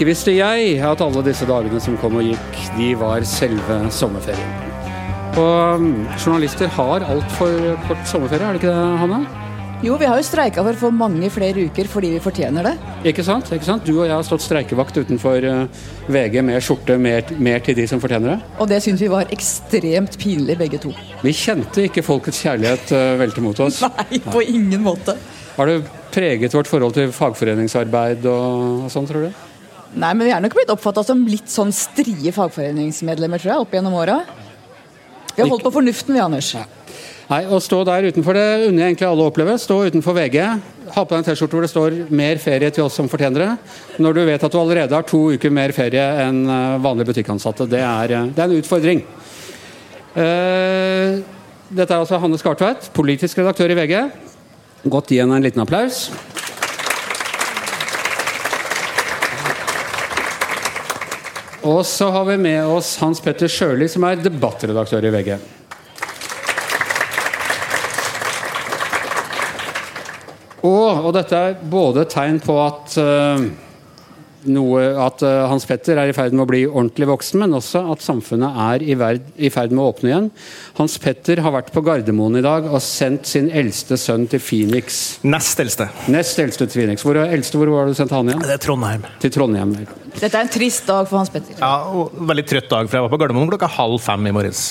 Ikke visste jeg at alle disse dagene som kom og gikk, de var selve sommerferien. Og mm, journalister har altfor kort sommerferie, er det ikke det, Hanne? Jo, vi har jo streika for å få mange flere uker fordi vi fortjener det. Ikke sant? ikke sant? Du og jeg har stått streikevakt utenfor eh, VG med skjorte mer, mer til de som fortjener det. Og det syns vi var ekstremt pinlig, begge to. Vi kjente ikke folkets kjærlighet eh, velte mot oss. Nei, på ingen måte. Har det preget vårt forhold til fagforeningsarbeid og, og sånn, tror du? Nei, men vi er nok blitt oppfatta som litt sånn strie fagforeningsmedlemmer, tror jeg, opp gjennom åra. Vi har holdt på fornuften, vi, Anders. Nei, Å stå der utenfor det unner egentlig alle å oppleve. Stå utenfor VG. Ha på deg en T-skjorte hvor det står 'mer ferie til oss som fortjener det'. Når du vet at du allerede har to uker mer ferie enn eh, vanlige butikkansatte. Det er, eh, det er en utfordring. Uh, dette er altså Hanne Skartveit, politisk redaktør i VG. Godt gi henne en liten applaus. Og så har vi med oss Hans Petter Sjøli, som er debattredaktør i VG. Og, og dette er både tegn på at uh, noe at uh, Hans Petter er i ferd med å bli ordentlig voksen, men også at samfunnet er i, verd, i, ferd med å åpne igjen. Hans Petter har vært på Gardermoen i dag og sendt sin eldste sønn til Phoenix. Nest eldste. Nest eldste til Phoenix. Hvor, eldste, hvor var du sendt han igjen? Det er Trondheim. Til Trondheim. Dette er en trist dag for Hans Petter. Ja, og Veldig trøtt dag, for jeg var på Gardermoen klokka halv fem i morges.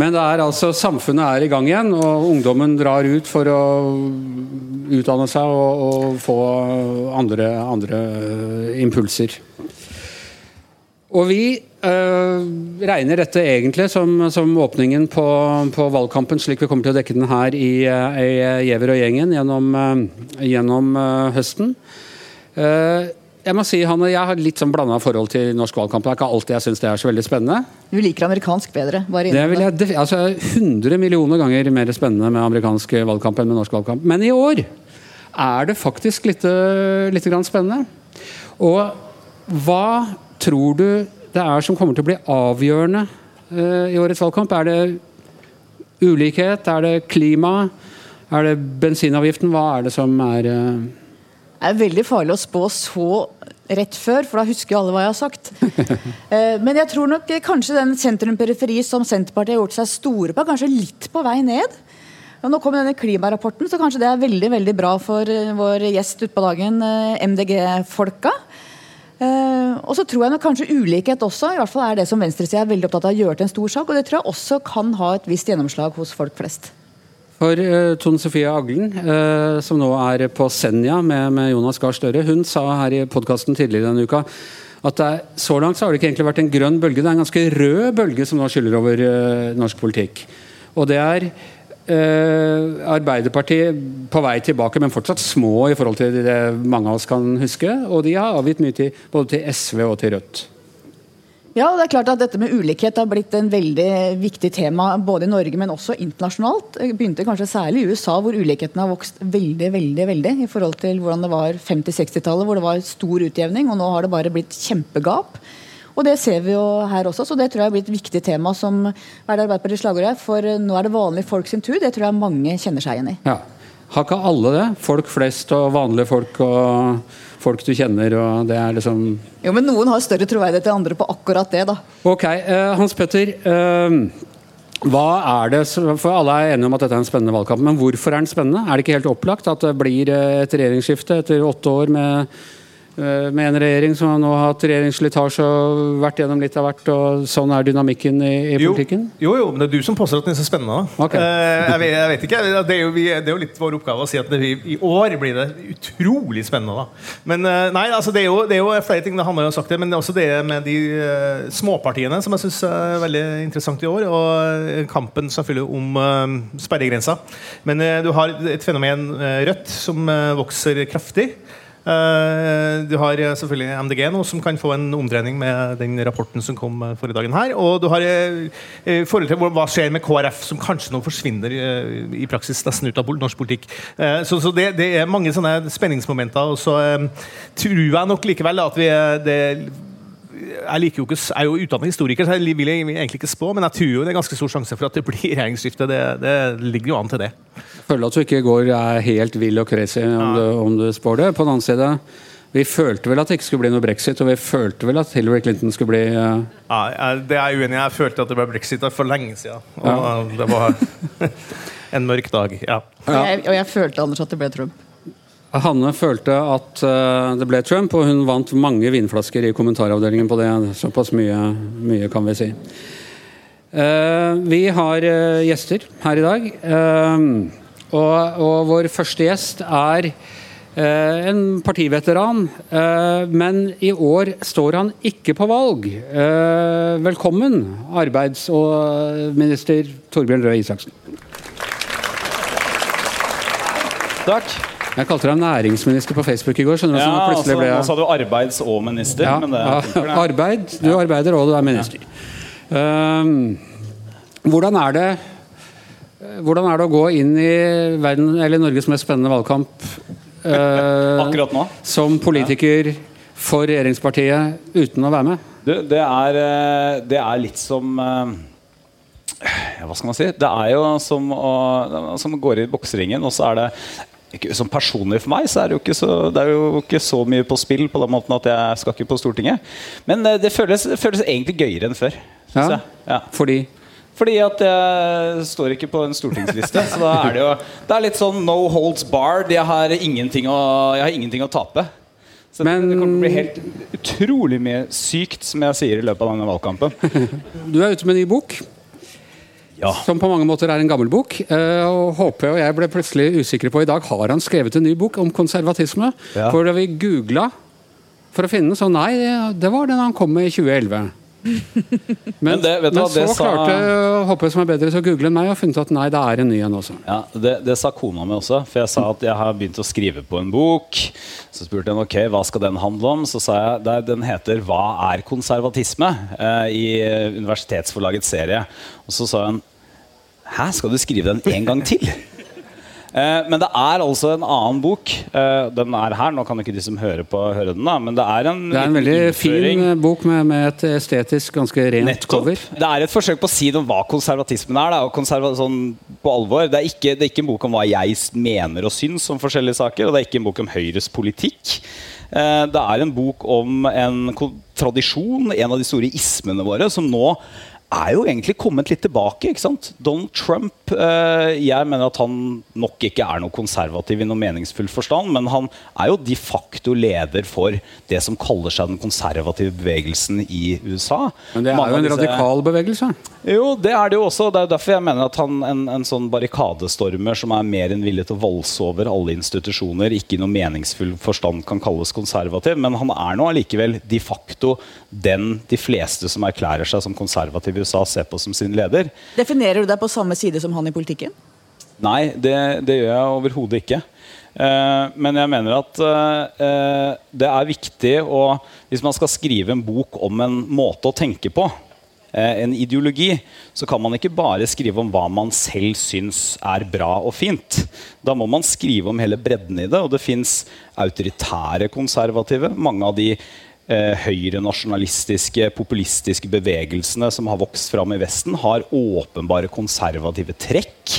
Men det er altså, samfunnet er i gang igjen, og ungdommen drar ut for å utdanne seg og, og få andre, andre, impulser. Og vi øh, regner dette egentlig som, som åpningen på, på, valgkampen, slik vi kommer til å dekke den her i, i Gjever og gjengen gjennom, øh, gjennom høsten. Uh, jeg må si, Hanne, jeg har litt sånn blanda forhold til norsk valgkamp. Det er ikke alltid jeg syns det er så veldig spennende. Du liker amerikansk bedre? Bare det vil jeg, altså 100 millioner ganger mer spennende med amerikansk valgkamp enn med norsk valgkamp. Men i år er det faktisk litt, litt spennende. Og hva tror du det er som kommer til å bli avgjørende uh, i årets valgkamp? Er det ulikhet? Er det klima? Er det bensinavgiften? Hva er det som er uh, er veldig farlig å spå så rett før, for da husker jo alle hva jeg har sagt. Eh, men jeg tror nok kanskje den sentrum-periferi som Senterpartiet har gjort seg store på, er kanskje litt på vei ned. Og nå kommer denne klimarapporten, så kanskje det er veldig veldig bra for eh, vår gjest utpå dagen, eh, MDG-folka. Og så tror jeg nok kanskje ulikhet også, i hvert fall er det som venstresida er veldig opptatt av å gjøre til en stor sak. Og det tror jeg også kan ha et visst gjennomslag hos folk flest. For uh, Tone Sofie Aglen, uh, som nå er på Senja med, med Jonas Gahr Støre, hun sa her i podkasten tidligere denne uka at er, så langt så har det ikke egentlig vært en grønn bølge, det er en ganske rød bølge som nå skyller over uh, norsk politikk. Og det er Arbeiderpartiet på vei tilbake, men fortsatt små i forhold til det mange av oss kan huske. Og de har avgitt mye til, både til SV og til Rødt. Ja, og det er klart at Dette med ulikhet har blitt en veldig viktig tema både i Norge, men også internasjonalt. Det begynte kanskje særlig i USA, hvor ulikheten har vokst veldig veldig, veldig i forhold til hvordan det var 50-60-tallet, hvor det var stor utjevning. og Nå har det bare blitt kjempegap. Og Det ser vi jo her også, så det tror jeg blir et viktig tema. som er det Arbeiderpartiets slagord her, For nå er det vanlige folk sin tur. Det tror jeg mange kjenner seg igjen i. Ja. Har ikke alle det? Folk flest og vanlige folk og folk du kjenner. og det er liksom... Jo, men Noen har større troverdighet enn andre på akkurat det. da. Ok, uh, Hans Petter. Uh, hva er det, for Alle er enige om at dette er en spennende valgkamp, men hvorfor er den spennende? Er det ikke helt opplagt at det blir et regjeringsskifte etter åtte år med Eh, med en regjering som har hatt regjeringsslitasje og vært gjennom litt av hvert. og Sånn er dynamikken i, i politikken? Jo, jo, men det er du som påstår at den er så spennende. Okay. Eh, jeg, vet, jeg, vet, ikke. Det er, jo, det er, jo, litt vår oppgave å si at det, i år blir det utrolig spennende. Da. Men uh, nei, altså, det, er jo, det, er jo, flere ting. Det handler jo om sagt det, men også det med de uh, småpartiene som jeg syns er veldig interessant i år. Og kampen selvfølgelig om sperregrensa. Men du har et fenomen Rødt som vokser kraftig. Uh, du har eh, selvfølgelig MDG nå, som kan få en omdreining med den rapporten som kom uh, forrige dagen her. Og du har forhold til hva skjer med KrF, som kanskje nå forsvinner i praksis nesten ut av norsk politikk. så, så det, det, er mange sånne spenningsmomenter. Og så tror jeg nok likevel at vi det, jeg, liker jo ikke, jeg er jo utdannet historiker, så jeg vil egentlig ikke spå, men jeg tror jo det er ganske stor sjanse for at det blir regjeringsskifte. Det, det ligger jo an til det. Føler at du ikke går er helt vill og crazy om, ja. du, om du spår det. På den annen side Vi følte vel at det ikke skulle bli noe brexit, og vi følte vel at Hillary Clinton skulle bli uh... ja, Det er jeg uenig i. Jeg følte at det ble brexit for lenge siden. Og ja. det var en mørk dag. Ja. Og, jeg, og jeg følte Anders at det ble Trump. Hanne følte at uh, det ble Trump, og hun vant mange vinflasker i kommentaravdelingen på det. Såpass mye, mye kan vi si. Uh, vi har uh, gjester her i dag. Og, og, vår første gjest er en partiveteran, men i år står han ikke på valg. velkommen, arbeids- og minister Torbjørn Røe Isaksen. Takk. Jeg kalte deg næringsminister på Facebook i går. skjønner du? Ja, altså, ble... jeg... Nå sa du arbeids- og minister. Ja, det, ja, arbeid. Du arbeider, og du er minister. Um, hvordan er det hvordan er det å gå inn i verden, eller Norges mest spennende valgkamp uh, Akkurat nå? som politiker for regjeringspartiet uten å være med? Det, det, er, eh, det er, litt som uh, Hva skal man si? Det er jo som å, som går gå i bokseringen, og så er det ikke, som personlig for meg så er det, jo ikke så, det er jo ikke så mye på spill på den måten at jeg skal ikke på Stortinget. Men eh, det føles, det føles egentlig gøyere enn før. Ja, ja. Fordi? Fordi at jeg står ikke på en stortingsliste. så da er det jo Det er litt sånn no holds barred. Jeg har ingenting å, jeg har ingenting å tape. Så Men, det kommer til å bli helt utrolig mye sykt, som jeg sier i løpet av denne valgkampen. Du er ute med en ny bok. Ja. Som på mange måter er en gammel bok. Eh, og HP og jeg ble plutselig usikre på i dag har han skrevet en ny bok om konservatisme. Ja. For da vi googla for å finne den, så nei, det var den han kom med i 2011. Men, men, det, men hva, så sa... klarte Håpe som er bedre til å google enn meg, og funnet at nei, det er en ny en også. Ja, det, det, sa kona mi også. For jeg sa at jeg har begynt å skrive på en bok. Så spurte jeg ok, hva skal den handle om. Så sa jeg at den heter 'Hva er konservatisme?' Eh, i Universitetsforlagets serie. Og så sa hun Hæ, skal du skrive den en gang til? Eh, men det er altså en annen bok. Eh, den er her. Nå kan ikke de som hører på, høre den. da Men det er en Det er en veldig innføring. fin bok med, med, et estetisk ganske rent Nettopp. cover. Det er et forsøk på å si noe om hva konservatismen er. Da, og konserva sånn på alvor Det er, ikke, det er ikke en bok om hva jeg mener og syns om forskjellige saker. Og det er ikke en bok om Høyres politikk. Eh, det er en bok om en tradisjon, en av de store ismene våre, som nå er jo egentlig kommet litt tilbake. ikke sant? Donald Trump eh, Jeg mener at han nok ikke er noe konservativ i noe meningsfull forstand, men han er jo de facto leder for det som kaller seg den konservative bevegelsen i USA. Men det er Mange jo en disse... radikal bevegelse? Jo, det er det jo også. Det er jo derfor jeg mener at han, en, en sånn barrikadestormer som er mer enn villig til å valse over alle institusjoner, ikke i noe meningsfull forstand kan kalles konservativ, men han er nå allikevel de facto den de fleste som erklærer seg som konservative USA ser på som sin leder. Definerer du deg på samme side som han i politikken? Nei, det, det gjør jeg overhodet ikke. Eh, men jeg mener at eh, det er viktig å Hvis man skal skrive en bok om en måte å tenke på, eh, en ideologi, så kan man ikke bare skrive om hva man selv syns er bra og fint. Da må man skrive om hele bredden i det. Og det fins autoritære konservative. Mange av de eh, høyrenasjonalistiske, populistiske bevegelsene som har vokst fram i Vesten, har åpenbare konservative trekk.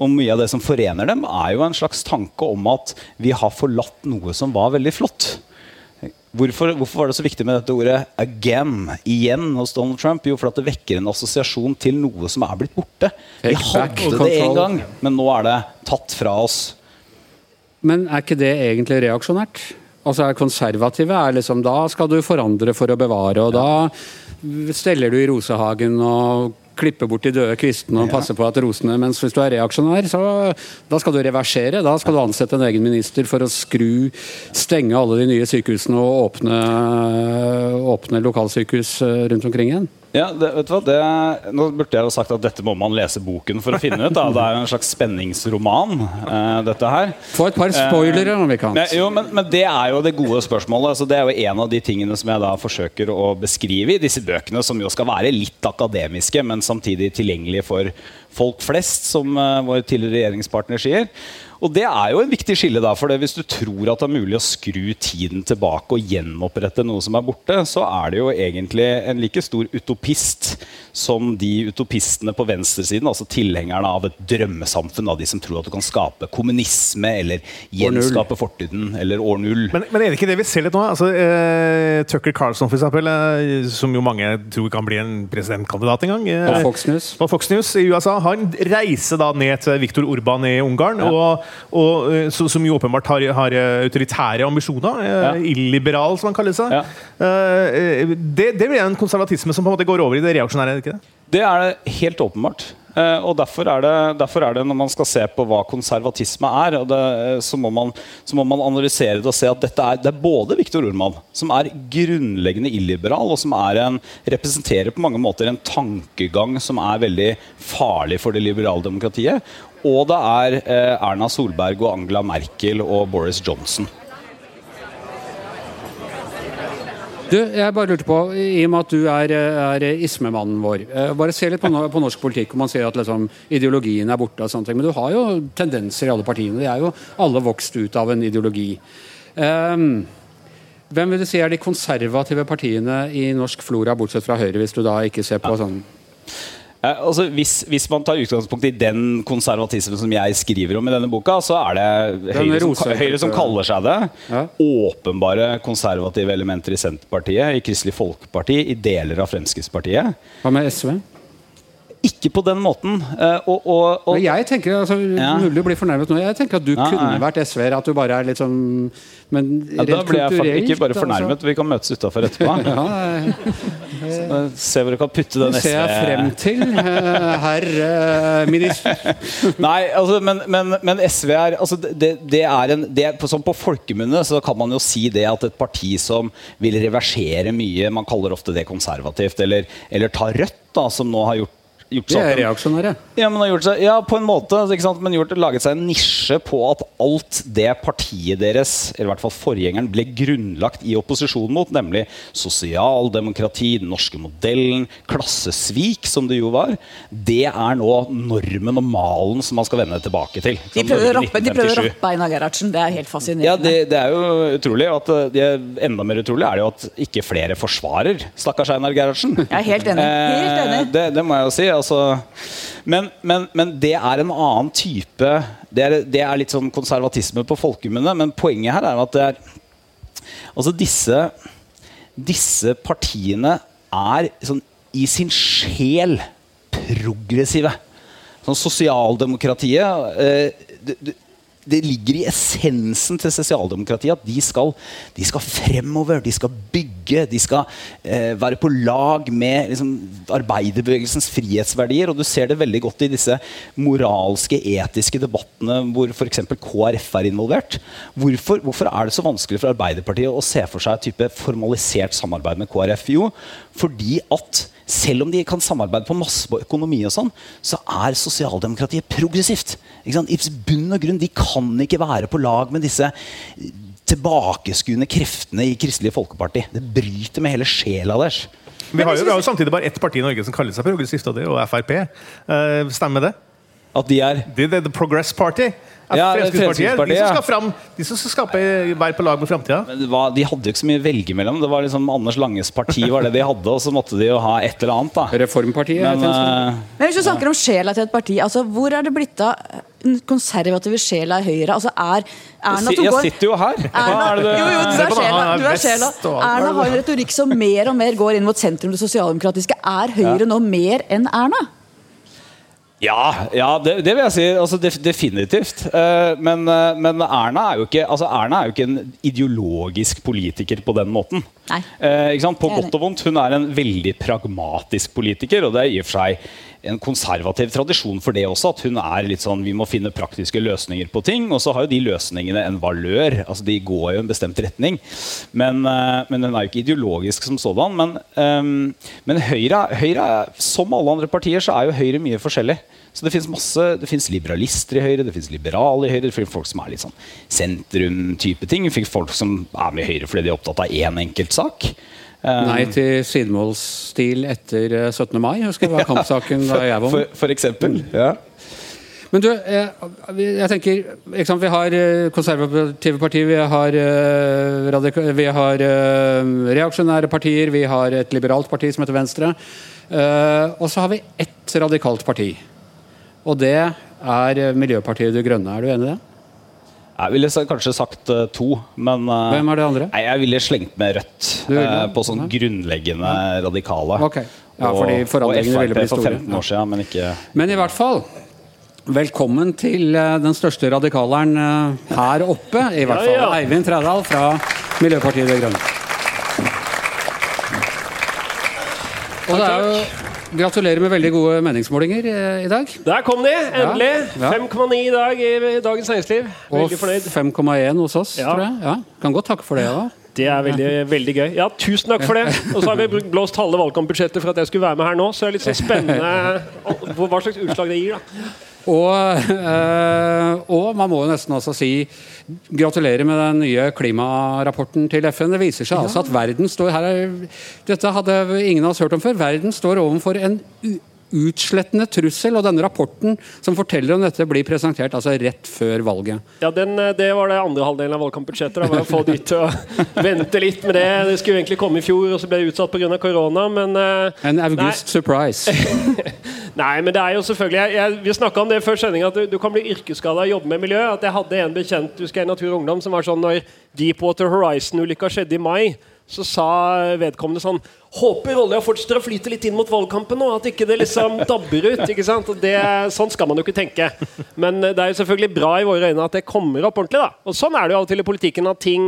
Og mye av det som forener dem, er jo en slags tanke om at vi har forlatt noe som var veldig flott. Hvorfor, hvorfor, var det så viktig med dette ordet 'again' igjen hos Donald Trump? Jo, fordi det vekker en assosiasjon til noe som er blitt borte. Vi hadde det en gang, men nå er det tatt fra oss. Men er ikke det egentlig reaksjonært? Altså er konservative er liksom Da skal du forandre for å bevare, og da steller du i rosehagen og klipper bort de døde kvistene og passer på at rosene Mens hvis du er reaksjonær, så da skal du reversere. Da skal du ansette en egen minister for å skru, stenge alle de nye sykehusene og åpne, åpne lokalsykehus eh, rundt omkring igjen. Ja, det, vet du hva? Det, nå burde jeg jo sagt at dette må man lese boken for å finne ut. Da. Det er jo en slags spenningsroman, eh, dette her. Få et par spoilere, om vi kan. Men, jo, men, men, det er jo det gode spørsmålet. Altså, det er jo en av de tingene som jeg da forsøker å beskrive i disse bøkene, som jo skal være litt akademiske, men samtidig tilgjengelige for folk flest, som uh, vår tidligere regjeringspartner sier. Og det er jo en viktig skille, da. For hvis du tror at det er mulig å skru tiden tilbake og gjenopprette noe som er borte, så er det jo egentlig en like stor utopist som de utopistene på venstresiden, altså tilhengerne av et drømmesamfunn, av de som tror at du kan skape kommunisme eller gjenskape fortiden eller år null. Men, men, er det ikke det vi ser litt nå? Altså, eh, Tucker Carlson, f.eks., eh, som jo mange tror kan bli en presidentkandidat en gang. Eh, på Fox News. På Fox News i USA. Han reiser da ned til Viktor Urban i Ungarn, ja. og, og, eh, så, som jo åpenbart har, har autoritære ambisjoner. Eh, ja. Illiberal, som han kaller seg. Ja. Eh, det, det blir en konservatisme som på en måte går over i det reaksjonære? ikke det? Det er det helt åpenbart. Uh, og derfor er, det, derfor er, det, når man skal se på hva konservatisme er, det, så, må man, så, må man, analysere det og se at er, det er både Viktor Orman, som er grunnleggende illiberal, og som en, representerer på mange måter en tankegang som er veldig farlig for det liberale demokratiet, og det er uh, Erna Solberg og Angela Merkel og Boris Johnson. Du, jeg bare lurte på, I og med at du er, er ismemannen vår, eh, bare se litt på, på, norsk politikk. og Man ser at liksom, ideologien er borte, og sånne ting, men du har jo tendenser i alle partiene. De er jo alle vokst ut av en ideologi. Um, hvem vil du si er de konservative partiene i norsk flora, bortsett fra Høyre, hvis du da ikke ser på sånn Eh, altså, hvis, hvis, man tar utgangspunkt i den konservatismen som jeg skriver om i denne boka, så er det Høyre som, Høyre som kaller seg det. Ja. Åpenbare konservative elementer i Senterpartiet, i Kristelig Folkeparti, i deler av Fremskrittspartiet. Hva med SV? Ikke på den måten. Uh, og, og, og, jeg tenker, altså, ja. Mulig å bli fornærmet nå. Jeg tenker at du ja, kunne ja. vært SV-er. At du bare er litt sånn Men ja, da blir jeg faktisk ikke bare altså. fornærmet. Altså. Vi kan møtes utafor etterpå. ja, se hvor du kan putte den SV ser jeg frem til, uh, herr uh, minister. nei, altså, men, men, men, SV er altså, det, det er en det, Som på folkemunne så kan man jo si det at et parti som vil reversere mye, man kaller ofte det konservativt, eller, eller ta Rødt, da, som nå har gjort gjort seg, De er reaksjonære. Ja, men har gjort seg, ja, på en måte. Men gjort, laget seg en nisje på at alt det partiet deres, eller i hvert fall forgjengeren, ble grunnlagt i opposisjon mot, nemlig sosialdemokrati, den norske modellen, klassesvik, som det jo var, det er nå normen og malen som man skal vende tilbake til. De prøver, å rappe, de prøver å rappe Einar Gerhardsen. Det er helt fascinerende. Ja, det, det er jo utrolig. At det er enda mer utrolig er det jo at ikke flere forsvarer stakkars Einar Gerhardsen. Jeg er helt enig. Helt enig. Eh, det, det må jeg jo si altså, men, men, men, det er en annen type det er, det er, litt sånn konservatisme på folkemunne, men poenget her er at det er Altså, disse, disse partiene er sånn i sin sjel progressive. Sånn sosialdemokratiet eh, det ligger i essensen til sosialdemokratiet at de skal, de skal fremover, de skal bygge, de skal eh, være på lag med liksom, arbeiderbevegelsens frihetsverdier. Og du ser det veldig godt i disse moralske, etiske debattene hvor f.eks. KrF er involvert. Hvorfor, hvorfor, er det så vanskelig for Arbeiderpartiet å se for seg et type formalisert samarbeid med KrF? Jo, fordi at selv om de kan samarbeide på masse på økonomi, og sånn, så er sosialdemokratiet progressivt. I bunn og grunn, De kan ikke være på lag med disse tilbakeskuende kreftene i Kristelig Folkeparti. Det bryter med hele sjela deres. Vi har, jo, vi har jo samtidig bare ett parti i Norge som kaller seg progressivt, og det er jo Frp. Uh, stemmer det? At de er The, er the Progress Party. Ja, Fremskrittspartiet. De som skal fram De som skal skape være på lag med framtida. De hadde jo ikke så mye å velge mellom. Det var liksom Anders Langes parti var det de hadde, og så måtte de jo ha et eller annet. da Reformpartiet. Men, uh, Men hvis du snakker om sjela til et parti, altså hvor er det blitt av den konservative sjela i Høyre? Altså er Erna som Jeg sitter jo her. Erna, jo, jo, du er sjela. Du er sjela. Erna har en retorikk som mer og mer går inn mot sentrum, det sosialdemokratiske. Er Høyre nå mer enn Erna? Ja, ja det, det, vil jeg si. Altså, definitivt. Uh, men, uh, men, Erna er jo ikke altså, Erna er jo ikke en ideologisk politiker på den måten. Uh, på godt og vondt. Hun er en veldig pragmatisk politiker, og det er i og for seg en konservativ tradisjon for det også. At hun er litt sånn vi må finne praktiske løsninger på ting. Og så har jo de løsningene en valør. altså De går jo en bestemt retning. Men, uh, men hun er jo ikke ideologisk som sådan. Men, um, men Høyre, Høyre, som alle andre partier, så er jo Høyre mye forskjellig. Så det fins masse, det finnes liberalister i Høyre, det fins liberale i Høyre. Det finnes folk som er litt sånn sentrum-type ting. Det finnes folk som er med i Høyre fordi de er opptatt av én enkeltsak. Um, Nei til sidemålsstil etter 17. Eh, mai, husker jeg var kampsaken da jeg var ung. for eksempel, ja. Men du, jeg, jeg tenker sant, Vi har konservative partier, vi har, vi har reaksjonære partier, vi har et liberalt parti som heter Venstre. Og så har vi ett radikalt parti. Og det er Miljøpartiet De Grønne. Er du enig i det? Jeg ville kanskje sagt uh, to, men uh, Hvem er det andre? Nei, jeg ville slengt med Rødt. Uh, på sånn grunnleggende radikale. Okay. Ja, fordi forandringene ville bli store. for 15 år siden, men ikke Men i hvert fall Velkommen til den største radikaleren her oppe, i hvert fall. Ja, ja. Eivind Trædal fra Miljøpartiet De Grønne. Og det er jo Gratulerer med veldig gode meningsmålinger eh, i dag. Der kom de! Endelig. Ja, ja. 5,9 i dag i Dagens Næringsliv. Veldig fornøyd. Og 5,1 hos oss, ja. tror jeg. Ja, Kan godt takke for det òg. Det er veldig, veldig gøy. Ja, Tusen takk for det. Og så har vi blåst halve valgkampbudsjettet for at jeg skulle være med her nå. Så det er litt sånn spennende hva slags utslag det gir. da og, øh, og, man må jo nesten også si gratulerer med den nye klimarapporten til FN. Det viser seg ja. altså at verden står her er, Dette hadde ingen av oss hørt om før. Verden står overfor en utslettende trussel. Og denne rapporten som forteller om dette, blir presentert altså rett før valget. Ja, den, eh, Det var det andre halvdelen av valgkampbudsjettet. Å få de til å vente litt med det. Det skulle egentlig komme i fjor, og så ble det utsatt pga. korona. Men uh, En august nei. surprise. nei, men det er jo selvfølgelig jeg, jeg, Vi snakka om det før sending, at du, du, kan bli yrkesskada og jobbe med miljø. At jeg hadde en bekjent husker jeg, Natur og Ungdom som var sånn når Deepwater Horizon-ulykka skjedde i mai så sa vedkommende sånn Håper olja fortsetter å flyte litt inn mot valgkampen nå, at ikke det liksom dabber ut. ikke sant? Det, sånn skal man jo ikke tenke. Men det er jo selvfølgelig bra i våre øyne at det kommer opp ordentlig. da. Og Sånn er det jo av og til i politikken at ting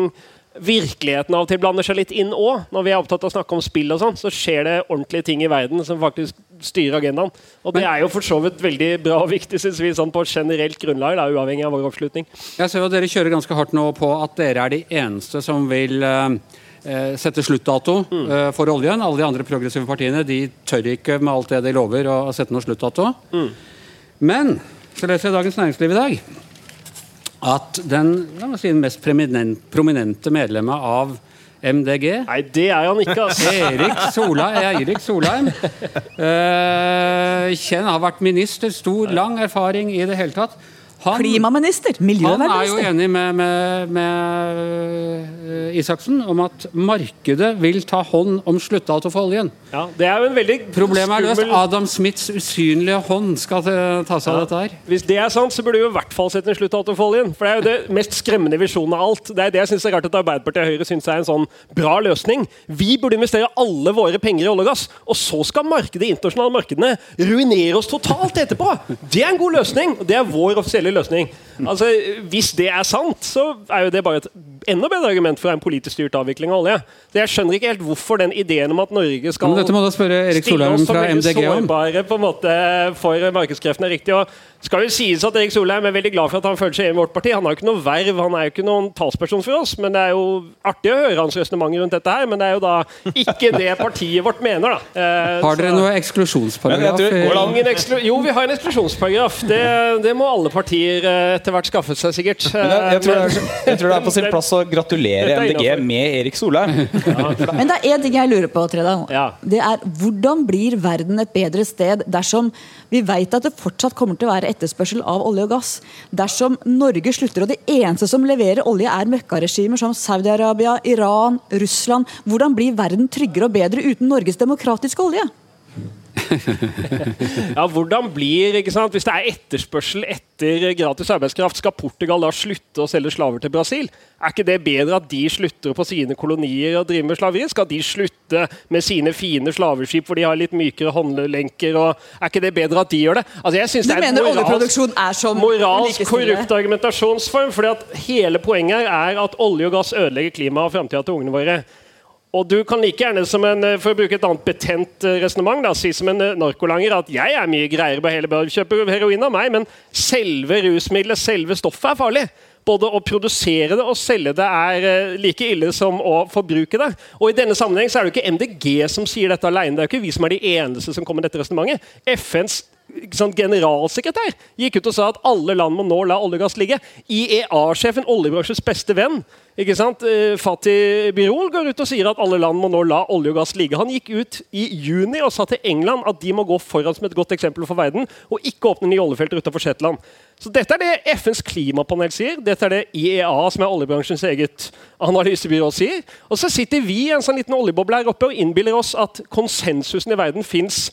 virkeligheten av og til blander seg litt inn òg. Når vi er opptatt av å snakke om spill, og sånn, så skjer det ordentlige ting i verden som faktisk styrer agendaen. Og det er jo for så vidt veldig bra og viktig, synes vi, sånn på generelt grunnlag, da, uavhengig av vår oppslutning. Jeg ser jo at Dere kjører ganske hardt nå på at dere er de eneste som vil uh sette sluttdato mm. eh, for oljen. Alle de andre progressive partiene de tør ikke med alt det de lover å, å sette noe sluttdato. Mm. Men så leser jeg Dagens Næringsliv i dag at den, si, den mest prominente medlemmet av MDG Nei, det er han ikke, altså. Erik Solheim. Eirik Solheim. Uh, kjenner, har vært minister, stor, lang erfaring i det hele tatt. Han, Klimaminister, miljøvernminister. Han er jo enig med, med, med uh, Isaksen om at markedet vil ta hånd om sluttdato for oljen. Ja, det er jo en veldig Problemet er løst. Adam Smiths usynlige hånd skal ta seg av ja. dette her. Hvis det er sant, så burde vi i hvert fall sette en sluttdato for oljen. For det er jo det mest skremmende visjonen av alt. Det er det jeg synes er rart at Arbeiderpartiet og Høyre syns er en sånn bra løsning. Vi burde investere alle våre penger i olje og gass, og så skal markedet, internasjonale markedene ruinere oss totalt etterpå! Det er en god løsning. Det er vår offisielle løsning. Altså, Hvis det er sant, så er jo det bare et enda bedre argument for en politisk styrt avvikling av olje. Så Jeg skjønner ikke helt hvorfor den ideen om at Norge skal dette må da spørre Erik stille oss som om. sårbare på en måte for markedskreftene er riktig. og skal jo sies at Erik Solheim er veldig glad for at han føler seg hjemme i vårt parti. Han har jo ikke noe verv, han er jo ikke noen talsperson for oss. Men det er jo artig å høre hans resonnement rundt dette her. Men det er jo da ikke det partiet vårt mener, da. Eh, har dere så, noe eksklusjonsparagraf? Eksklu jo, vi har en eksklusjonsparagraf. Det, det, må alle partier eh, etter hvert skaffet seg, sikkert. Jeg, jeg, tror er, jeg, tror det er, på sin plass å gratulere MDG med Erik Solheim. Ja. Men det er én ting jeg lurer på, Tredal. Ja. Det er hvordan blir verden et bedre sted dersom vi vet at det fortsatt kommer til å være etterspørsel av olje og gass. Dersom Norge slutter, og det eneste som leverer olje, er møkkaregimer som Saudi-Arabia, Iran, Russland, hvordan blir verden tryggere og bedre uten Norges demokratiske olje? ja, hvordan blir ikke sant? Hvis det er etterspørsel etter gratis arbeidskraft, skal Portugal da slutte å selge slaver til Brasil? Er ikke det bedre at de slutter på sine kolonier og driver med slaveri? Skal de slutte med sine fine slaveskip hvor de har litt mykere håndlenker? er ikke det bedre at de gjør det? Altså, jeg synes du det er mener oljeproduksjon er som moralsk korrupt argumentasjonsform. fordi at hele poenget er at olje og gass ødelegger klimaet og framtida til ungene våre. Og du kan like gjerne som en, eh, for å bruke et annet betent eh, resonnement, si som en eh, narkolanger at jeg er mye greiere på hele bør kjøpe heroin av meg, men selve rusmiddelet, selve stoffet, er farlig. Både å produsere det og selge det er like ille som å forbruke det. Og i denne sammenheng så er det jo ikke MDG som sier dette alene. Det er jo ikke vi som er de eneste som kommer med dette resonnementet. FNs generalsekretær gikk ut og sa at alle land må nå la olje og gass ligge. IEA-sjefen, oljebransjens beste venn, ikke sant? Eh, Fatih Birol går ut og sier at alle land må nå la olje og gass ligge. Han gikk ut i juni og sa til England at de må gå foran som et godt eksempel for verden og ikke åpne nye oljefelter utenfor Shetland. Så Dette er det FNs klimapanel sier, dette er det IEA, som er oljebransjens eget analysebyrå, sier. Og så sitter vi i en sånn liten oljeboble her oppe og innbiller oss at konsensusen i verden fins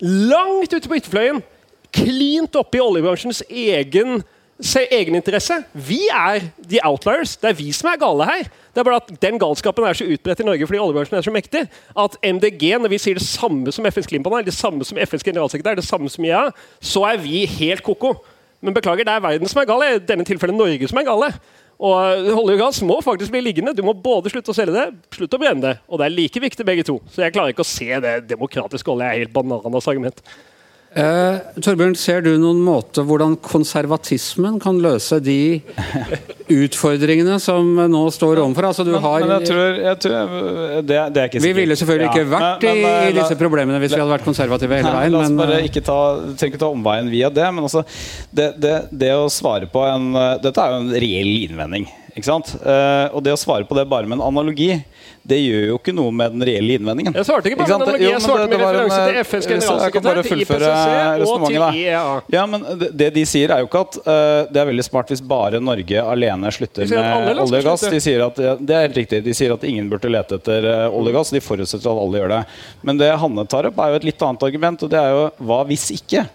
langt ute på ytterfløyen. Klint oppe i oljebransjens egen egeninteresse. Vi er the outliers. Det er vi som er gale her. Det er bare at Den galskapen er så utbredt i Norge fordi oljebransjen er så mektig at MDG, når vi sier det samme som FNs klimapanel, det samme som FNs generalsekretær, det samme som IA, så er vi helt ko-ko. Men beklager, det er verden som er gal. I denne tilfellet Norge som er gale. Og olje og gass må faktisk bli liggende. Du må både slutte å selge det, slutte å brenne det. Og det er like viktig begge to. Så jeg klarer ikke å se det demokratiske olje er helt bananas argument. Eh, Torbjørn, ser du noen måte hvordan konservatismen kan løse de utfordringene som nå står overfor? Altså, men, har, men jeg tror, jeg tror det, det, er ikke sikkert. Vi ville selvfølgelig ikke vært men, men, i, i, disse problemene hvis vi hadde vært konservative hele veien. La oss bare ikke ta, trenger ikke ta omveien via det. Men altså, det, det, å svare på en Dette er jo en reell innvending. Ikke sant? Uh, og det å svare på det bare med en analogi det gjør jo ikke noe med den reelle innvendingen. Jeg svarte ikke på ikke analogien, jeg svarte med referanse til FNs generalsekretær, til IPCC og til IEA. Ja, men det de sier, er jo ikke at uh, det er veldig smart hvis bare Norge alene slutter med olje og gass. De sier at, det er helt riktig. De sier at ingen burde lete etter uh, olje og gass. De forutsetter at alle gjør det. Men det Hanne tar opp, er jo et litt annet argument, og det er jo hva hvis ikke?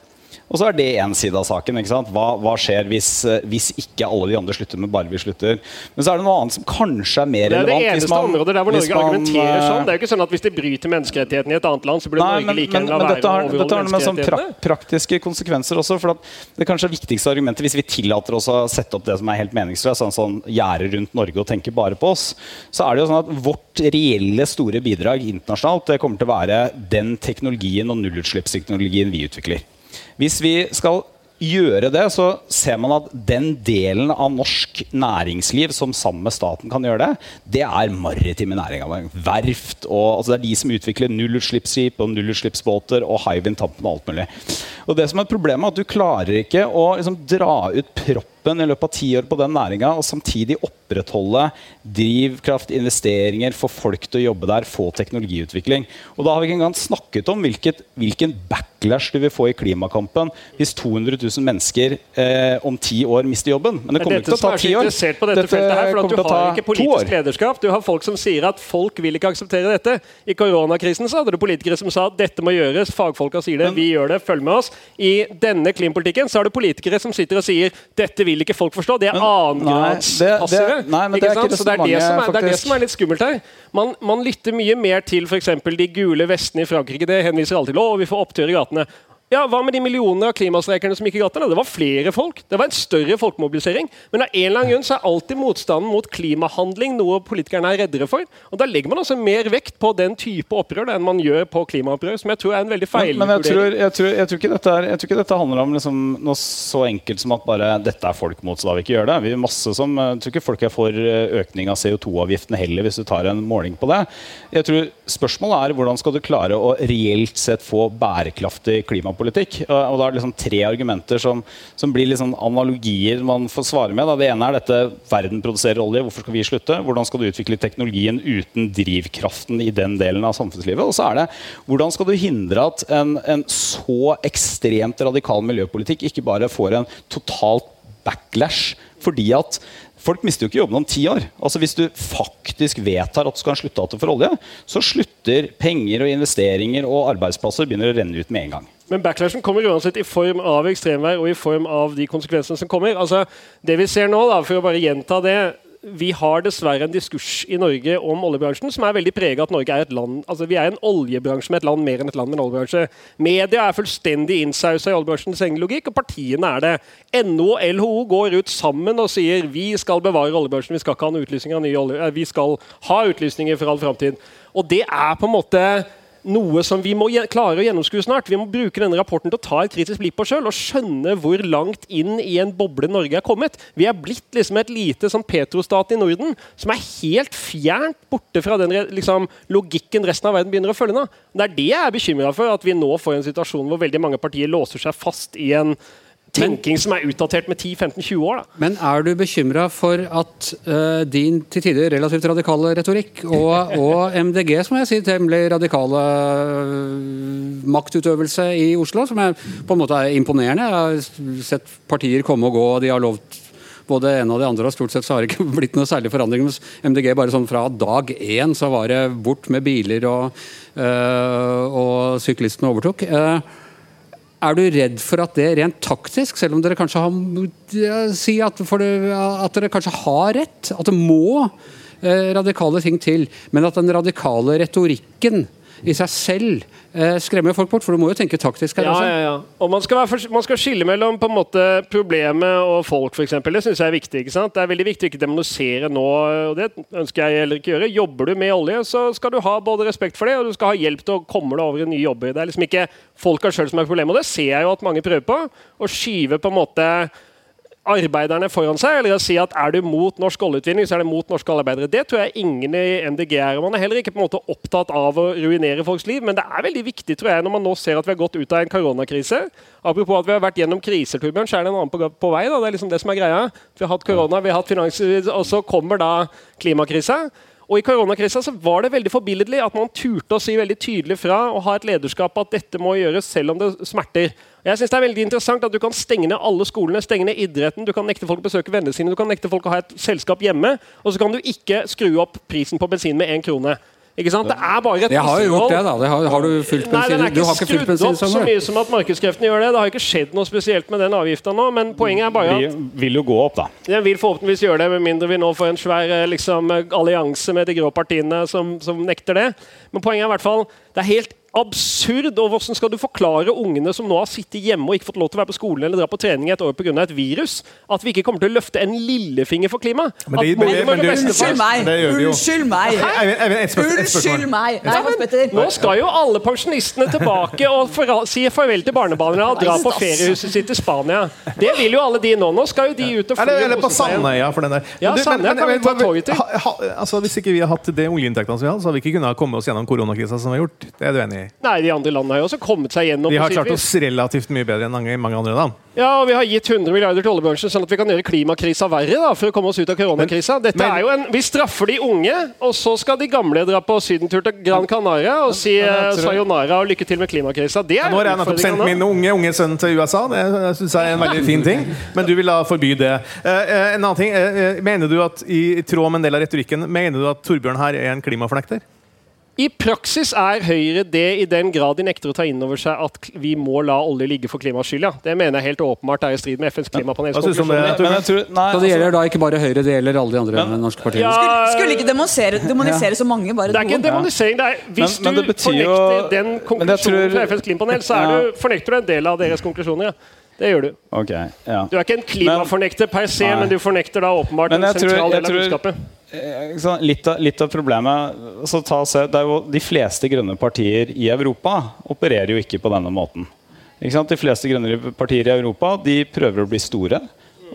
Og så er det én side av saken. Hva, hva, skjer hvis, eh, hvis, ikke alle de andre slutter, men bare vi slutter? Men så er det noe annet som kanskje er mer relevant. Det er det eneste man, området der hvor Norge man, argumenterer eh, sånn. Det er jo ikke sånn at hvis de bryter menneskerettighetene i et annet land, så burde Norge like gjerne la være dette har, dette har med sånn pra praktiske konsekvenser også. For det kanskje viktigste argumentet, hvis vi tillater oss å sette opp det som er helt meningsløst, sånn, sånn gjerde rundt Norge og tenke bare på oss, så er det jo sånn at vårt reelle store bidrag internasjonalt det kommer til å være den teknologien og nullutslippsteknologien vi utvikler. Hvis vi skal gjøre det, så ser man at den delen av norsk næringsliv som sammen med staten kan gjøre det, det er maritime næringer. Verft og altså Det er de som utvikler nullutslippsskip og nullutslippsbåter og Hywind Tampen og alt mulig. Og det som er Problemet er at du klarer ikke å liksom, dra ut proppen i løpet av ti år på den næringa og samtidig opprettholde drivkraft, investeringer, få folk til å jobbe der, få teknologiutvikling. Og da har vi ikke engang snakket om hvilket, hvilken backlash du vil få i klimakampen hvis 200 000 mennesker eh, om ti år mister jobben. Men det kommer ikke til å ta ti år. På dette, dette her, for Du har ikke politisk lederskap. Du har folk som sier at folk vil ikke akseptere dette. I koronakrisen så hadde du politikere som sa at dette må gjøres. Fagfolka sier det, vi gjør det, følg med oss. I denne klimapolitikken så har du politikere som sitter og sier dette vil ikke folk forstå. De er annengradspassive. Det, det, det, så det er det, som er, det det som litt skummelt her. Man, man lytter mye mer til f.eks. de gule vestene i Frankrike. Det henviser alltid til å, vi får opptør i gatene. Ja, Hva med de millionene av klimastreikerne som gikk i gatene? Det var flere folk. Det var en større folkemobilisering. Men av en eller annen grunn så er alltid motstanden mot klimahandling noe politikerne er reddere for. Og Da legger man altså mer vekt på den type opprør enn man gjør på klimaopprør, som jeg tror er en veldig feil Men, men jeg, tror, jeg, tror, jeg, tror, er, jeg tror ikke dette handler om liksom noe så enkelt som at bare dette er folk mot, så da vil vi ikke gjøre det. Vi er masse som, jeg tror ikke folk er for eh, økning av CO2-avgiften heller, hvis du tar en måling på det. Jeg tror Spørsmålet er hvordan skal du klare å reelt sett få bærekraftig klimapolitikk klimapolitikk. Og da er det liksom tre argumenter som, som blir liksom analogier man får svare med. Da. Det ene er dette verden produserer olje, hvorfor skal vi slutte? Hvordan skal du utvikle teknologien uten drivkraften i den delen av samfunnslivet? Og så er det hvordan skal du hindre at en, en så ekstremt radikal miljøpolitikk ikke bare får en totalt backlash fordi at Folk mister jo ikke jobben om ti år. Altså Hvis du faktisk vedtar at du skal ha en sluttdato for olje, så slutter penger og investeringer og arbeidsplasser begynner å renne ut med en gang. Men backlashen kommer uansett i form av ekstremvær og i form av de konsekvensene som kommer. Altså, det vi ser nå, da, for å bare gjenta det vi har dessverre en diskurs i Norge om oljebransjen som er veldig preget at Norge er et land altså Vi er en oljebransje med et land mer enn et land med en oljebransje. Media er fullstendig innsausa i oljebransjens egen logikk, og partiene er det. NHO og LHO går ut sammen og sier vi skal bevare oljebransjen, vi skal ikke ha utlysninger av nye olje, eh, vi skal ha utlysninger for all framtid. Og det er på en måte noe som vi må klare å gjennomskue snart. Vi må bruke denne rapporten til å ta et kritisk blikk på oss sjøl og skjønne hvor langt inn i en boble Norge er kommet. Vi er blitt liksom et lite sånn petrostat i Norden som er helt fjernt borte fra den liksom, logikken resten av verden begynner å følge nå. Det er det jeg er bekymra for, at vi nå får en situasjon hvor veldig mange partier låser seg fast i en tenking som er utdatert med 10-15-20 år. Da. Men er du bekymra for at uh, din til tider relativt radikale retorikk og, og MDG, som jeg sier, temmelig radikale uh, maktutøvelse i Oslo, som er på en måte er imponerende Jeg har sett partier komme og gå, og de har lovt både det ene og det andre, og stort sett så har det ikke blitt noe særlig forandring. hos MDG bare sånn fra dag én så var det bort med biler, og, uh, og syklistene overtok. Uh, er du redd for at det rent taktisk, selv om dere kanskje har si at, det, at dere kanskje har rett, at det må eh, radikale ting til, men at den radikale retorikken i seg selv eh, skremmer folk bort? For du må jo tenke taktisk her ja. Ja, ja. Og man skal, for, man skal, skille mellom på en måte problemet og folk, f.eks. Det syns jeg er viktig. ikke sant? Det er veldig viktig å ikke demonisere nå, og det ønsker jeg heller ikke gjøre. Jobber du med olje, så skal du ha både respekt for det, og du skal ha hjelp til å komme deg over i nye jobber. Det er liksom ikke folka sjøl som er problemet, og det ser jeg jo at mange prøver på. Å skyve på en måte arbeiderne foran seg, eller å si at er du mot norsk oljeutvinning, så er det mot norske arbeidere. Det tror jeg ingen i MDG er. Man er heller ikke på en måte opptatt av å ruinere folks liv, men det er veldig viktig tror jeg, når man nå ser at vi har gått ut av en koronakrise. Apropos at vi har vært gjennom kriser, Torbjørn, så er det en annen på, på vei. Da. Det er liksom det som er greia. Vi har hatt korona, vi har hatt finanskrise, og så kommer da klimakrisa. Og I koronakrisa så var det veldig forbilledlig at man turte å si veldig tydelig fra og ha et lederskap at dette må gjøres selv om det smerter. Jeg synes det er veldig interessant at Du kan stenge ned alle skolene, stenge ned idretten, du kan nekte folk å besøke vennene sine, du kan nekte folk å ha et selskap hjemme, og så kan du ikke skru opp prisen på bensin med én krone. Ikke sant? Det er bare et Jeg har jo gjort det, da. Det har, har, du fulgt bensin? Den er ikke skrudd opp så mye som at markedskreftene gjør det. Det har ikke skjedd noe spesielt med den avgifta nå, men poenget er bare at Vi vil jo gå opp, da. Den vil forhåpentligvis gjøre det, med mindre vi nå får en svær eh, liksom, allianse med de grå partiene som, som nekter det. Men poenget er i hvert fall det er helt absurd. og Hvordan skal du forklare ungene som nå har sittet hjemme og ikke fått lov til å være på skolen eller dra på trening et år pga. et virus, at vi ikke kommer til å løfte en lillefinger for klimaet? Unnskyld meg! Unnskyld meg! Unnskyld meg! Nå skal jo alle pensjonistene tilbake og for, si farvel til barnebarna og dra på feriehuset sitt i Spania. Det vil jo alle de nå. Nå skal jo de ut og fly. Eller, på Sandøya, for den der. Ja, Sandøya kan vi ta toget til. Altså, hvis ikke vi har hatt det oljeinntektene som vi har, så hadde vi ikke kunnet komme oss gjennom koronakrisa som vi har gjort. Det er du enig i? Nei, de andre landene har jo også kommet seg gjennom. De har klart oss relativt mye bedre enn mange, andre land. Ja, og vi har gitt 100 milliarder til oljebransjen, sånn at vi kan gjøre klimakrisa verre. da, for å komme oss ut av koronakrisa. Dette men, er jo en, Vi straffer de unge, og så skal de gamle dra på sydentur til Gran Canaria og si uh, sayonara og lykke til med klimakrisa. Det er ja, nå har jeg nettopp sendt min unge, unge sønn til USA. Det syns jeg er en veldig fin ting. Men du vil da forby det. Uh, uh, en annen ting, Mener du at i tråd med en del av retorikken, mener du at Torbjørn her er en klimafornekter? I praksis er Høyre det i den grad de nekter å ta inn over seg at vi må la olje ligge for klimaets skyld. Ja. Det mener jeg helt åpenbart er i strid med FNs klimapanels konklusjoner. Så det gjelder da ikke bare Høyre, det gjelder alle de andre men, norske partiene? Ja, skulle, skulle, ikke demonisere, demonisere så mange, bare Det er ikke en demonisering. Det er, hvis men, men du fornekter jo, den konklusjonen tror, fra FNs klimapanel, så du, fornekter du en del av deres konklusjoner. Ja. Det gjør du. Okay, ja. Du er ikke en klimafornekter per se, men, men du fornekter da åpenbart en sentral del av budskapet. Eh, litt av, litt av, problemet se, det er jo De fleste grønne partier i Europa opererer jo ikke på denne måten. De fleste grønne partier i Europa de prøver å bli store.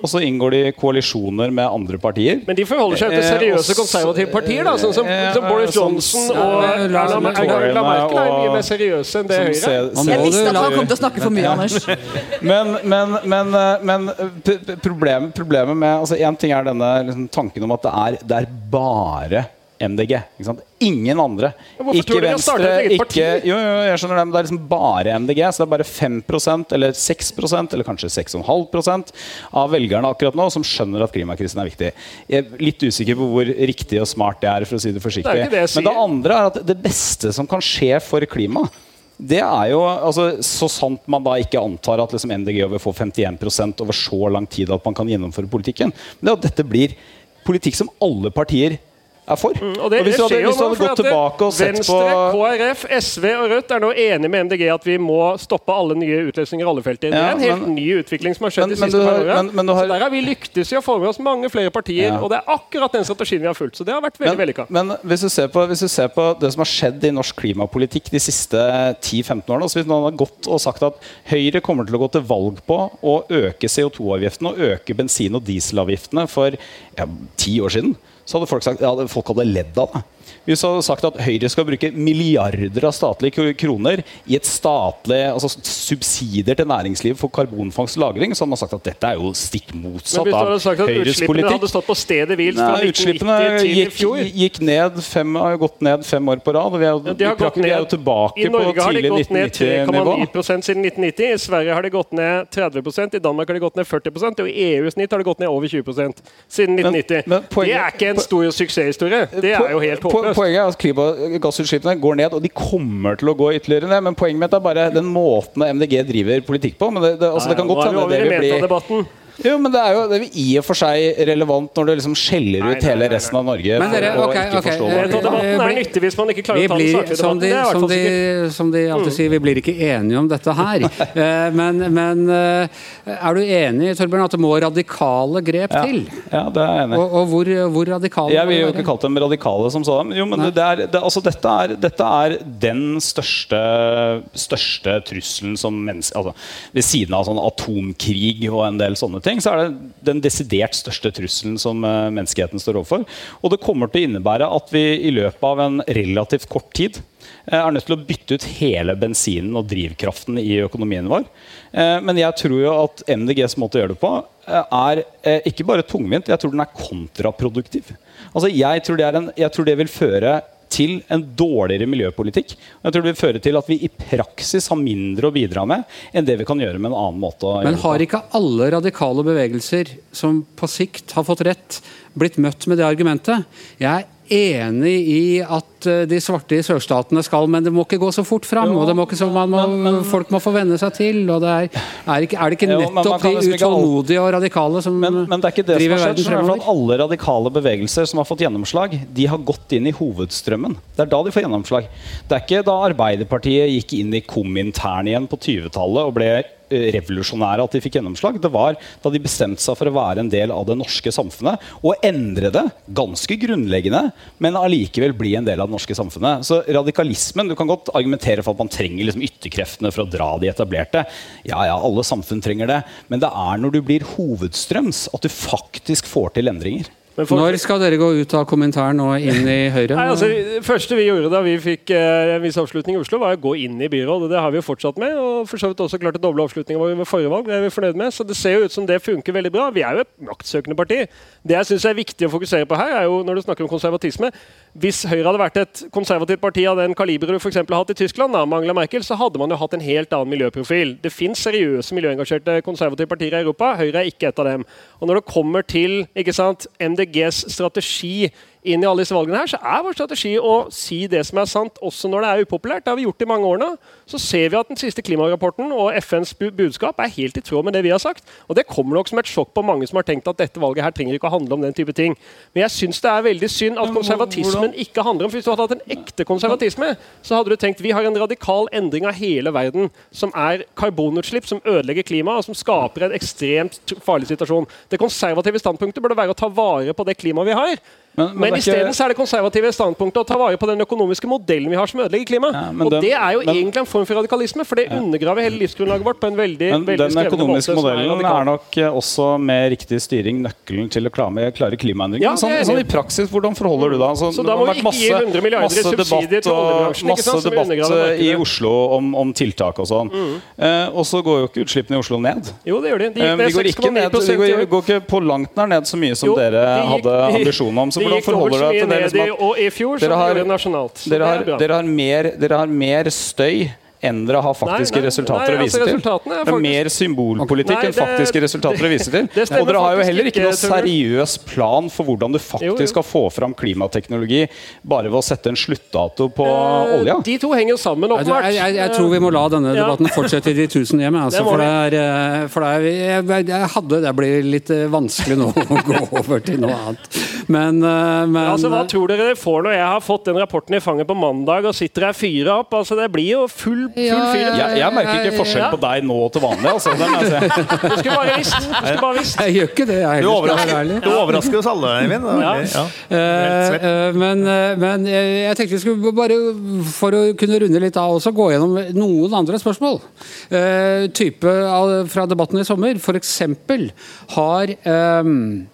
Og så inngår de koalisjoner med andre partier. Men de forholder seg til eh, seriøse konservative partier, da, sånn som, som Boris Johnson og Erna Merkel er mye mer seriøse enn det Høyre Jeg visste at han kom til å snakke for mye, Anders. Men, men, men, men problemet, problemet med altså Én ting er denne liksom, tanken om at det er, det er bare MDG. Ingen andre. Ikke Venstre, ikke jo, jo, jeg skjønner det, men det er liksom bare MDG. Så det er bare 5% eller 6% eller kanskje 6,5 av velgerne akkurat nå som skjønner at klimakrisen er viktig. Jeg er litt usikker på hvor riktig og smart det er, for å si det forsiktig. Det det men det andre er at det beste som kan skje for klimaet, det er jo, altså, Så sant man da ikke antar at liksom MDG vil få 51% over så lang tid at man kan gjennomføre politikken. Men det er at dette blir politikk som alle partier er for. Mm, og det, og hvis det du hadde, hvis du hadde gått at tilbake og sett Venstre, på KrF, SV og Rødt er nå enige med MDG at vi må stoppe alle nye utløsninger i alle felter. Det Ja, er en helt men- ny utvikling som har skjedd Men- de siste par årene. men- men har- Så der har vi lyktes i å få med oss mange flere partier, Ja. og det er akkurat den strategien vi har fulgt. Så det har vært veldig men, vellykka. men hvis, du ser på, hvis du ser på det som har skjedd i norsk klimapolitikk de siste 10-15 årene altså Hvis noen har gått og sagt at Høyre kommer til å gå til valg på å øke CO2-avgiften og øke bensin- og dieselavgiftene for ja, ti år siden, så hadde folk sagt ja, folk hadde ledd av det. Hvis du hadde sagt at Høyre skal bruke milliarder av statlige kroner i et statlig altså subsidier til næringslivet for karbonfangst og -lagring, så hadde man sagt at dette er jo stikk Men motsatt hvis du av hadde sagt at utslippene hadde stått på stedet hvilt fra 1990 utslippene til i fjor gikk ned fem, har gått ned fem år på rad. og Vi er, Ja, har vi er jo tilbake I Norge har det gått ned 1990-nivå. 3,9 siden 1990. I Sverige har det gått ned 30% I Danmark har det gått ned 40% og i EU-snitt har det gått ned over 20% siden 1990. men poenget- det er ikke en stor suksesshistorie. Det er jo helt håpløst. Poenget er at klimagassutslippene går ned, og de kommer til å gå ytterligere ned. Men poenget mitt er bare den måten MDG driver politikk på. Men det, det, altså, det kan godt hende det i vil bli. Jo, men det er jo det er i og for seg relevant når du liksom skjeller ut nei, hele nei, resten av Norge Men dere, for å ok, ikke okay. forstå eh, det. Debatten er nyttig hvis man ikke klarer å ta den saklige som debatten. de, hvert som, de, som de alltid sier, vi blir ikke enige om dette her. Eh, Men, men eh, er du enig Torbjørn, at det må radikale grep Ja, til? ja, det er jeg enig i. Og, og hvor, hvor radikale Jeg vil jo ikke kalt dem radikale som sådan. Jo, men det er, det, altså, dette, er, dette er den største, største trusselen som menneske... Altså, ved siden av sånn atomkrig og en del sånne ting, så er det den desidert største trusselen som eh, menneskeheten står overfor. Og det kommer til å innebære at vi i løpet av en relativt kort tid eh, er nødt til å bytte ut hele bensinen og drivkraften i økonomien vår. Eh, Men jeg tror jo at MDGs måte å gjøre det på er ikke bare tungvint, jeg tror den er kontraproduktiv. Altså jeg, tror det er en, jeg tror det vil føre til en dårligere miljøpolitikk. Og jeg tror det vil føre til at vi i praksis har mindre å bidra med enn det vi kan gjøre med en annen måte. Men har ikke alle radikale bevegelser som på sikt har fått rett, blitt møtt med det argumentet? Jeg er enig i at eh, de svarte i sørstatene skal, men det må ikke gå så fort fram. Jo, og det må ikke så, man må, folk må få venne seg til. og det er, er, ikke, er det ikke men nettopp jo, de utålmodige og radikale som Men, men det er ikke det som har skjedd. verden for fremover? Alle radikale bevegelser som har fått gjennomslag, de har gått inn i hovedstrømmen. Det er da de får gjennomslag. Det er ikke da Arbeiderpartiet gikk inn i Komintern igjen på 20-tallet og ble revolusjonære at de fikk gjennomslag. Det var da de bestemte seg for å være en del av det norske samfunnet og endre det ganske grunnleggende, men allikevel bli en del av det norske samfunnet. Så radikalismen Du kan godt argumentere for at man trenger liksom ytterkreftene for å dra de etablerte. Ja, ja, alle samfunn trenger det, men det er når du blir hovedstrøms at du faktisk får til endringer. Men for- Når skal dere gå ut av kommentaren og inn i Høyre? Nei, altså, det første vi gjorde da vi fikk eh, en viss oppslutning i Oslo, var å gå inn i byrådet. Det har vi jo fortsatt med. Og for så vidt også klart å doble avslutningen vår ved forrige valg. Det er vi fornøyd med. Så det ser jo ut som det funker veldig bra. Vi er jo et maktsøkende parti. Det jeg syns er viktig å fokusere på her, er jo når du snakker om konservatisme Hvis Høyre hadde vært et konservativt parti av den kaliberet du eksempel har hatt i Tyskland, da, med Angela Merkel, så hadde man jo hatt en helt annen miljøprofil. Det fins seriøse miljøengasjerte konservative partier i Europa. Høyre er ikke et av dem. Og når det kommer til sant, MDGs strategi inn i alle disse valgene her, så er vår strategi å si det som er sant, også når det er upopulært. Det har vi gjort i mange år nå. Så ser vi at den siste klimarapporten og FNs budskap er helt i tråd med det vi har sagt. Og det kommer nok som et sjokk på mange som har tenkt at dette valget her trenger ikke å handle om den type ting. Men jeg syns det er veldig synd at konservatismen ikke handler om for Hvis du hadde hatt en ekte konservatisme, så hadde du tenkt vi har en radikal endring av hele verden, som er karbonutslipp som ødelegger klimaet, og som skaper en ekstremt farlig situasjon. Det konservative standpunktet burde være å ta vare på det klimaet vi har. Men- men Men, er ikke- er det konservative standpunktet å ta vare på den økonomiske modellen vi har som ødelegger klimaet. Ja, og den- det er jo men- egentlig en form for radikalisme, for det undergraver hele livsgrunnlaget vårt på en veldig, Men veldig den økonomiske modellen er, er nok eh, også med riktig styring nøkkelen til å klare, klimaendringene. Ja, sånn, sånn i praksis, hvordan forholder du deg? Altså, Så da må vi ikke gi 100 milliarder i subsidier til oljebransjen, masse debatt eh, i. Oslo om, om tiltak og sånn. Eh, og så går jo ikke utslippene i Oslo ned. Jo, det gjør de. De Eh, de går ikke 6,9 ned, de går, går ikke på langt nær ned så mye som Jo, dere hadde ambisjon om. Så hvordan forholder du deg til det? Liksom, at og i fjor så dere har- det nasjonalt. Dere, har, er dere, har mer, dere har mer støy enn dere har faktiske Nei, nei, resultater nei, å vise altså, til. Det er faktisk- mer symbolpolitikk enn faktiske resultater å vise til. Og dere har jo heller ikke noe seriøs plan for hvordan du faktisk Jo, jo. skal få fram klimateknologi bare ved å sette en sluttdato på uh, olja. De to henger sammen, åpenbart. jeg, jeg, jeg tror vi må la denne Ja. debatten fortsette i de tusen hjem. Altså, Det for det er, eh, for det er jeg, jeg, hadde Det blir litt eh, vanskelig nå å gå over til noe annet. Men, men altså, Hva tror dere dere får når jeg har fått den rapporten i fanget på mandag og sitter her fyra opp? Altså, Det blir jo full, full fyr. Jeg, jeg, merker ikke forskjell på deg nå til vanlig. Altså. du skulle bare visst. Visst. Jeg gjør ikke det, jeg heller. Du overrasker, du overrasker oss alle, Eivind. Ja. Ja. Uh, men, men jeg, tenkte vi skulle bare, for å kunne runde litt av, også gå gjennom noen andre spørsmål. Type fra debatten i sommer. F.eks. har um,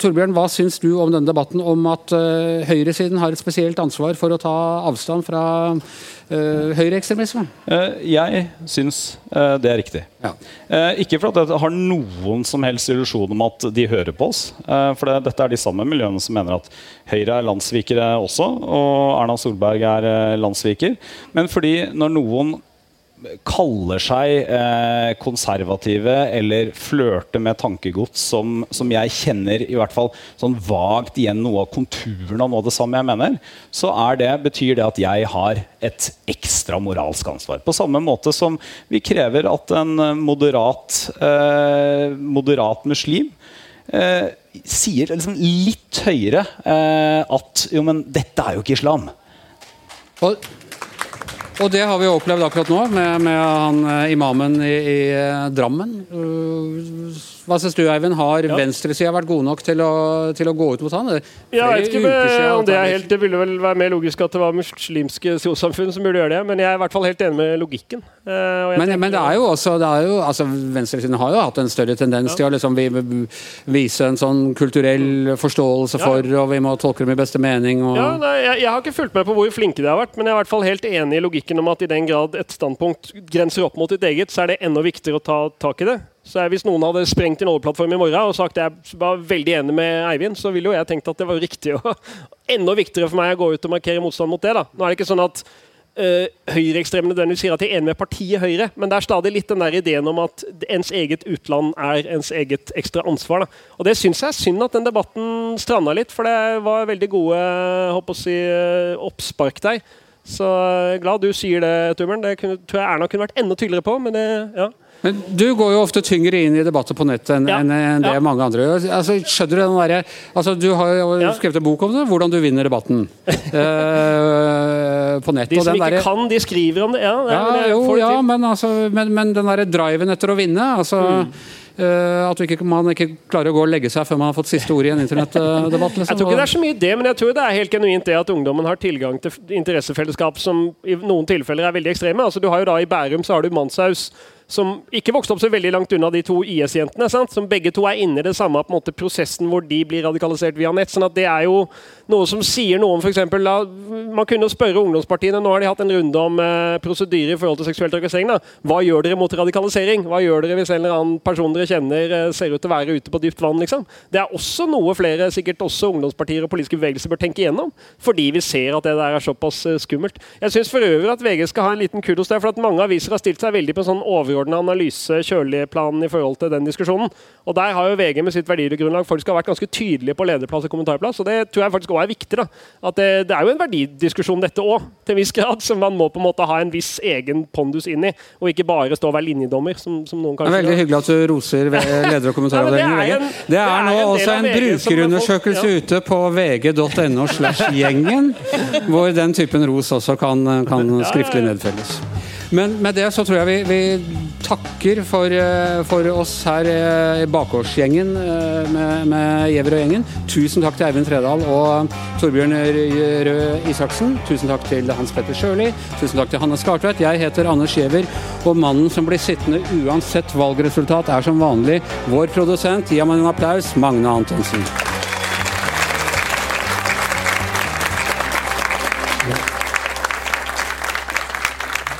Torbjørn, hva syns du om denne debatten om at uh, høyresiden har et spesielt ansvar for å ta avstand fra uh, høyreekstremisme? jeg syns det er riktig. Ja. ikke fordi jeg har noen som helst illusjon om at de hører på oss. for det, dette er de samme miljøene som mener at Høyre er landssvikere også, og Erna Solberg er landssviker. Men fordi når noen kaller seg eh, konservative eller flørter med tankegods som, som, jeg kjenner i hvert fall sånn vagt igjen noe av konturen av noe av det samme jeg mener, så det, betyr det at jeg har et ekstra moralsk ansvar. På samme måte som vi krever at en moderat, eh, moderat muslim eh, sier liksom litt høyere eh, at jo, men dette er jo ikke islam. Og og det har vi opplevd akkurat nå, med, med han eh, imamen i, i eh, Drammen. Uh, hva syns du, Eivind? Har ja. venstresida vært gode nok til å, til å, gå ut mot han? Det, ja, jeg vet ikke om det er helt Det ville vel være mer logisk at det var muslimske trossamfunn som burde gjøre det, men jeg er i hvert fall helt enig med logikken. Uh, men, men, det er jo også er jo, altså, Venstresiden har jo hatt en større tendens ja. til å liksom, vi, vise en sånn kulturell forståelse ja. for, og vi må tolke dem i beste mening. Og... Ja, nei, jeg, jeg, har ikke fulgt med på hvor flinke de har vært, men jeg er i hvert fall helt enig i logikken om at i den grad et standpunkt grenser opp mot ditt eget, så er det enda viktigere å ta tak i det. Så Hvis noen hadde sprengt en oljeplattform i morgen og sagt at jeg var veldig enig med Eivind, så ville jo jeg tenkt at det var riktig og enda viktigere for meg å gå ut og markere motstand mot det. da. Nå er det ikke sånn at uh, høyreekstreme nødvendigvis sier at de er enig med partiet Høyre, men det er stadig litt den der ideen om at ens eget utland er ens eget ekstra ansvar. da. Og Det syns jeg er synd at den debatten stranda litt, for det var veldig gode håper å si, eh, oppspark der. Så glad du sier det, Tummeren. Det kunne, tror jeg Erna kunne vært enda tydeligere på. men det, ja. Men Du går jo ofte tyngre inn i debatter på nettet enn ja. en, det ja. mange andre gjør. Altså, skjønner Du den der, altså, du har jo ja. skrevet en bok om det, hvordan du vinner debatten uh, på nett. De som ikke der, kan, de skriver om det. Ja, ja, jo, ja men, altså, men, men, den derre driven etter å vinne altså, mm. Uh, at ikke, man ikke klarer å gå og legge seg før man har fått siste ord i en internettdebatt? Liksom. Jeg tror ikke det er så mye det, men jeg tror det er helt genuint det at ungdommen har tilgang til interessefellesskap som i noen tilfeller er veldig ekstreme. Altså, du har jo da I Bærum så har du Manshaus som ikke vokste opp så veldig langt unna de to IS-jentene. Som begge to er inne i det samme på en måte, prosessen hvor de blir radikalisert via nett. sånn at det er jo noe som sier noe om f.eks. Man kunne spørre ungdomspartiene Nå har de hatt en runde om eh, prosedyrer i forhold til seksuell trakassering. Hva gjør dere mot radikalisering? Hva gjør dere hvis en eller annen person dere kjenner eh, ser ut til å være ute på dypt vann? liksom? Det er også noe flere, sikkert også ungdomspartier og politiske bevegelser bør tenke igjennom. Fordi vi ser at det der er såpass eh, skummelt. Jeg syns for øvrig at VG skal ha en liten kudos der, for at mange aviser har stilt seg veldig på en sånn overordna analyse, kjøligplanen i forhold til den diskusjonen. Og Der har jo VG med sitt verdigrunnlag folk skal ha vært ganske tydelige på lederplass og kommentarplass. og Det tror jeg faktisk er viktig. da. At det, det er jo en verdidiskusjon dette òg, til en viss grad, som man må på en måte ha en viss egen pondus inn i, og ikke bare stå og være linjedommer. som, som noen kanskje... Det er veldig hyggelig at du roser leder- og kommentaravdelingen i VG. Det er, nå også en, brukerundersøkelse ja. ute på vg.no slash gjengen, hvor den typen ros også kan, kan skriftlig nedfelles. Men med det så tror jeg vi, vi takker for, eh, for, oss her i bakgårdsgjengen eh, med, med Gjever og gjengen. Tusen takk til Eivind Tredal og Torbjørn Røe Isaksen. Tusen takk til Hans Petter Sjøli. Tusen takk til Hanne Skartvedt. Jeg heter Anders Gjever, og mannen som blir sittende uansett valgresultat, er som vanlig vår produsent. Gi ham en applaus, Magne Antonsen.